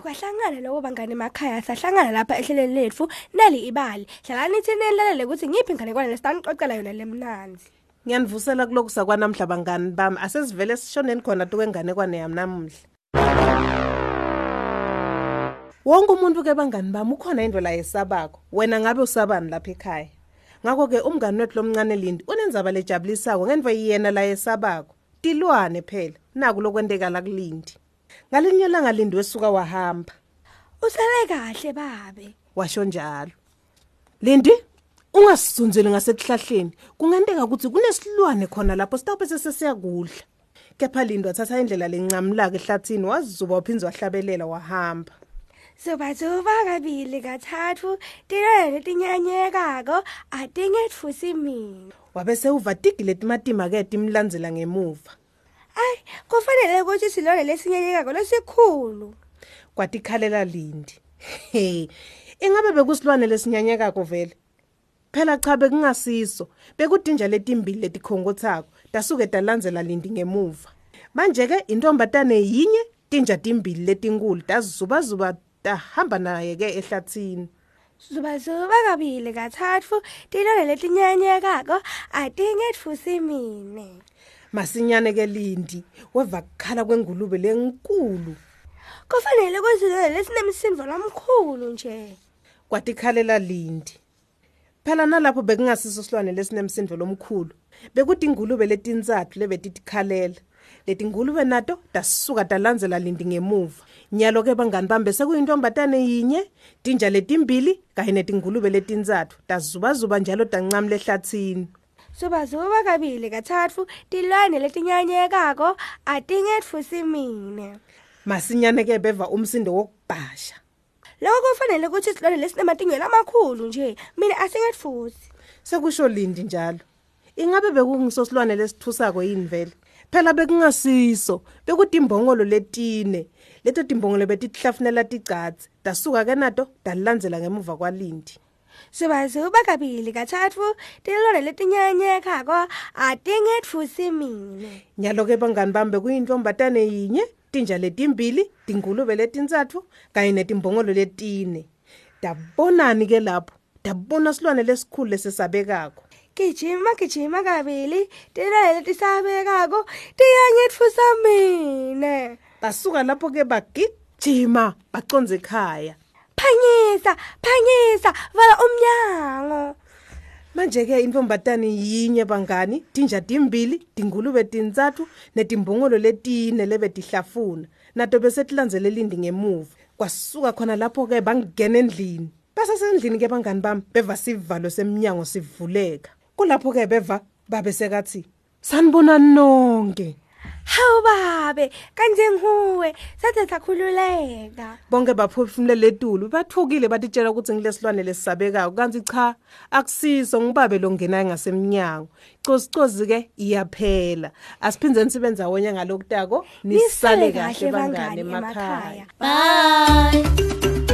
kodwa kwahlangana labo bangane emakhaya sahlangana lapha ehlelweni lethu neli ibali hlalani ithini nilalele ukuthi ngiphi inganekwane lesanixoxela yona lemnanzi ngiyanivusela kuloku sakwanamhla bangani bami asesivele sishoneni khona tukwenganekwane yami namuhla wonke umuntu ke bangani bami ukhona into la yesabako wena ngabe usabani lapha ekhaya ngakho-ke umngani wethu lomncane lindi unenzaba lejabulisako ngenva yiyena la yesabako tilwane phela naku lokwenteka la kulindi ngalinye ilanga lindwe suka wahamba usele kahle babe washo njalo lindi ungasizunzeli ngasekuhlahleni kungenteka ukuthi kunesilwane khona lapho sitawube sesesiyakudla kepha lindwa thatha indlela lencamlaka ehlathini wazizuba waphinze wahlabelela wahamba zubazuba kabili kathathu tilwane letinyanyekako atingetfusi mina wabe sewuva tigi letimatima-ke timlandzela ngemuva ayi kufanele ukuthi isilwane lesinyanyeka kolesikhulu kwatikhalela lindi hey ingabe bekusilwane lesinyanyeka kuvele phela cha bekungasiso bekudinja letimbili letikhongothako tasuke talandzela lindi ngemuva manje ke intombatane yinye tinja timbili letinkulu tazizubazuba tahamba naye ke ehlathini zubazuba kabili kathathu tilwane letinyanyekako atingetfusi mine masinyane ke lindi weva kukhala kwengulube lenkulu kufanele kwenzeke lesinemsindo lomkhulu nje kwatikhalela lindi phela nalapho bekungasiso silwane lesinemsindo lomkhulu bekuthi ingulube letintsathu lebetitikhalela letingulube nato dasuka talandzela lindi ngemuva nyalo ke bangani bambe sekuyintombatane yinye tinja letimbili kanye netingulube letintsathu tazubazuba njalo tancamla ehlathini subazuba kabili kathathu tilwane letinyanyekako atingetfusi mine masinyane ke beva umsindo wokubhasha lokho kufanele ukuthi isilwane lesinematingelo amakhulu nje mina asingetfusi sekusho lindi njalo ingabe bekungiso silwane lesithusako yini vele phela bekungasiso bekudimbongolo letine leto dimbongolo betihlafunela ticatsi dasuka ke nato dalilandzela ngemuva kwalindi Sibazu bakabili kathathu tilolele tinyanye khako atingetfusi mine. Nyalo ke bangani bambe kuyintombatane yinye tinja letimbili tingulube letintsatfu kanye netimbongolo letine. Dabonani ke lapho dabona silwane lesikhulu lesisabekako. Gijima gijima kabili tilolele tisabekako tiyangitfusa mine. Basuka lapho ke bagijima baconze ekhaya. phangisa phangisa vala umnyango manje-ke intombatane yinye bangani tinja timbili tingulube tintsathu netimbungulo letine lebetihlafuna nato besetilandzelela indi ngemuva kwasuka khona lapho-ke bangena endlini basasendlini-ke bangani bami beva sivalo semnyango sivuleka kulapho-ke beva babesekathi sanibonani nonke Hawu babe, kanje nguwe, sathe sakhululeka. Bonke baphefumule letulu, bathukile batitshela ukuthi ngilesilwane lesisabekayo, kanti cha, akusiso ngibabe lo ngenayo ngasemnyango. Cosicozi ke iyaphela. Asiphindeni sibenza wonye ngalokutako, nisale kahle bangane emakhaya. Bye.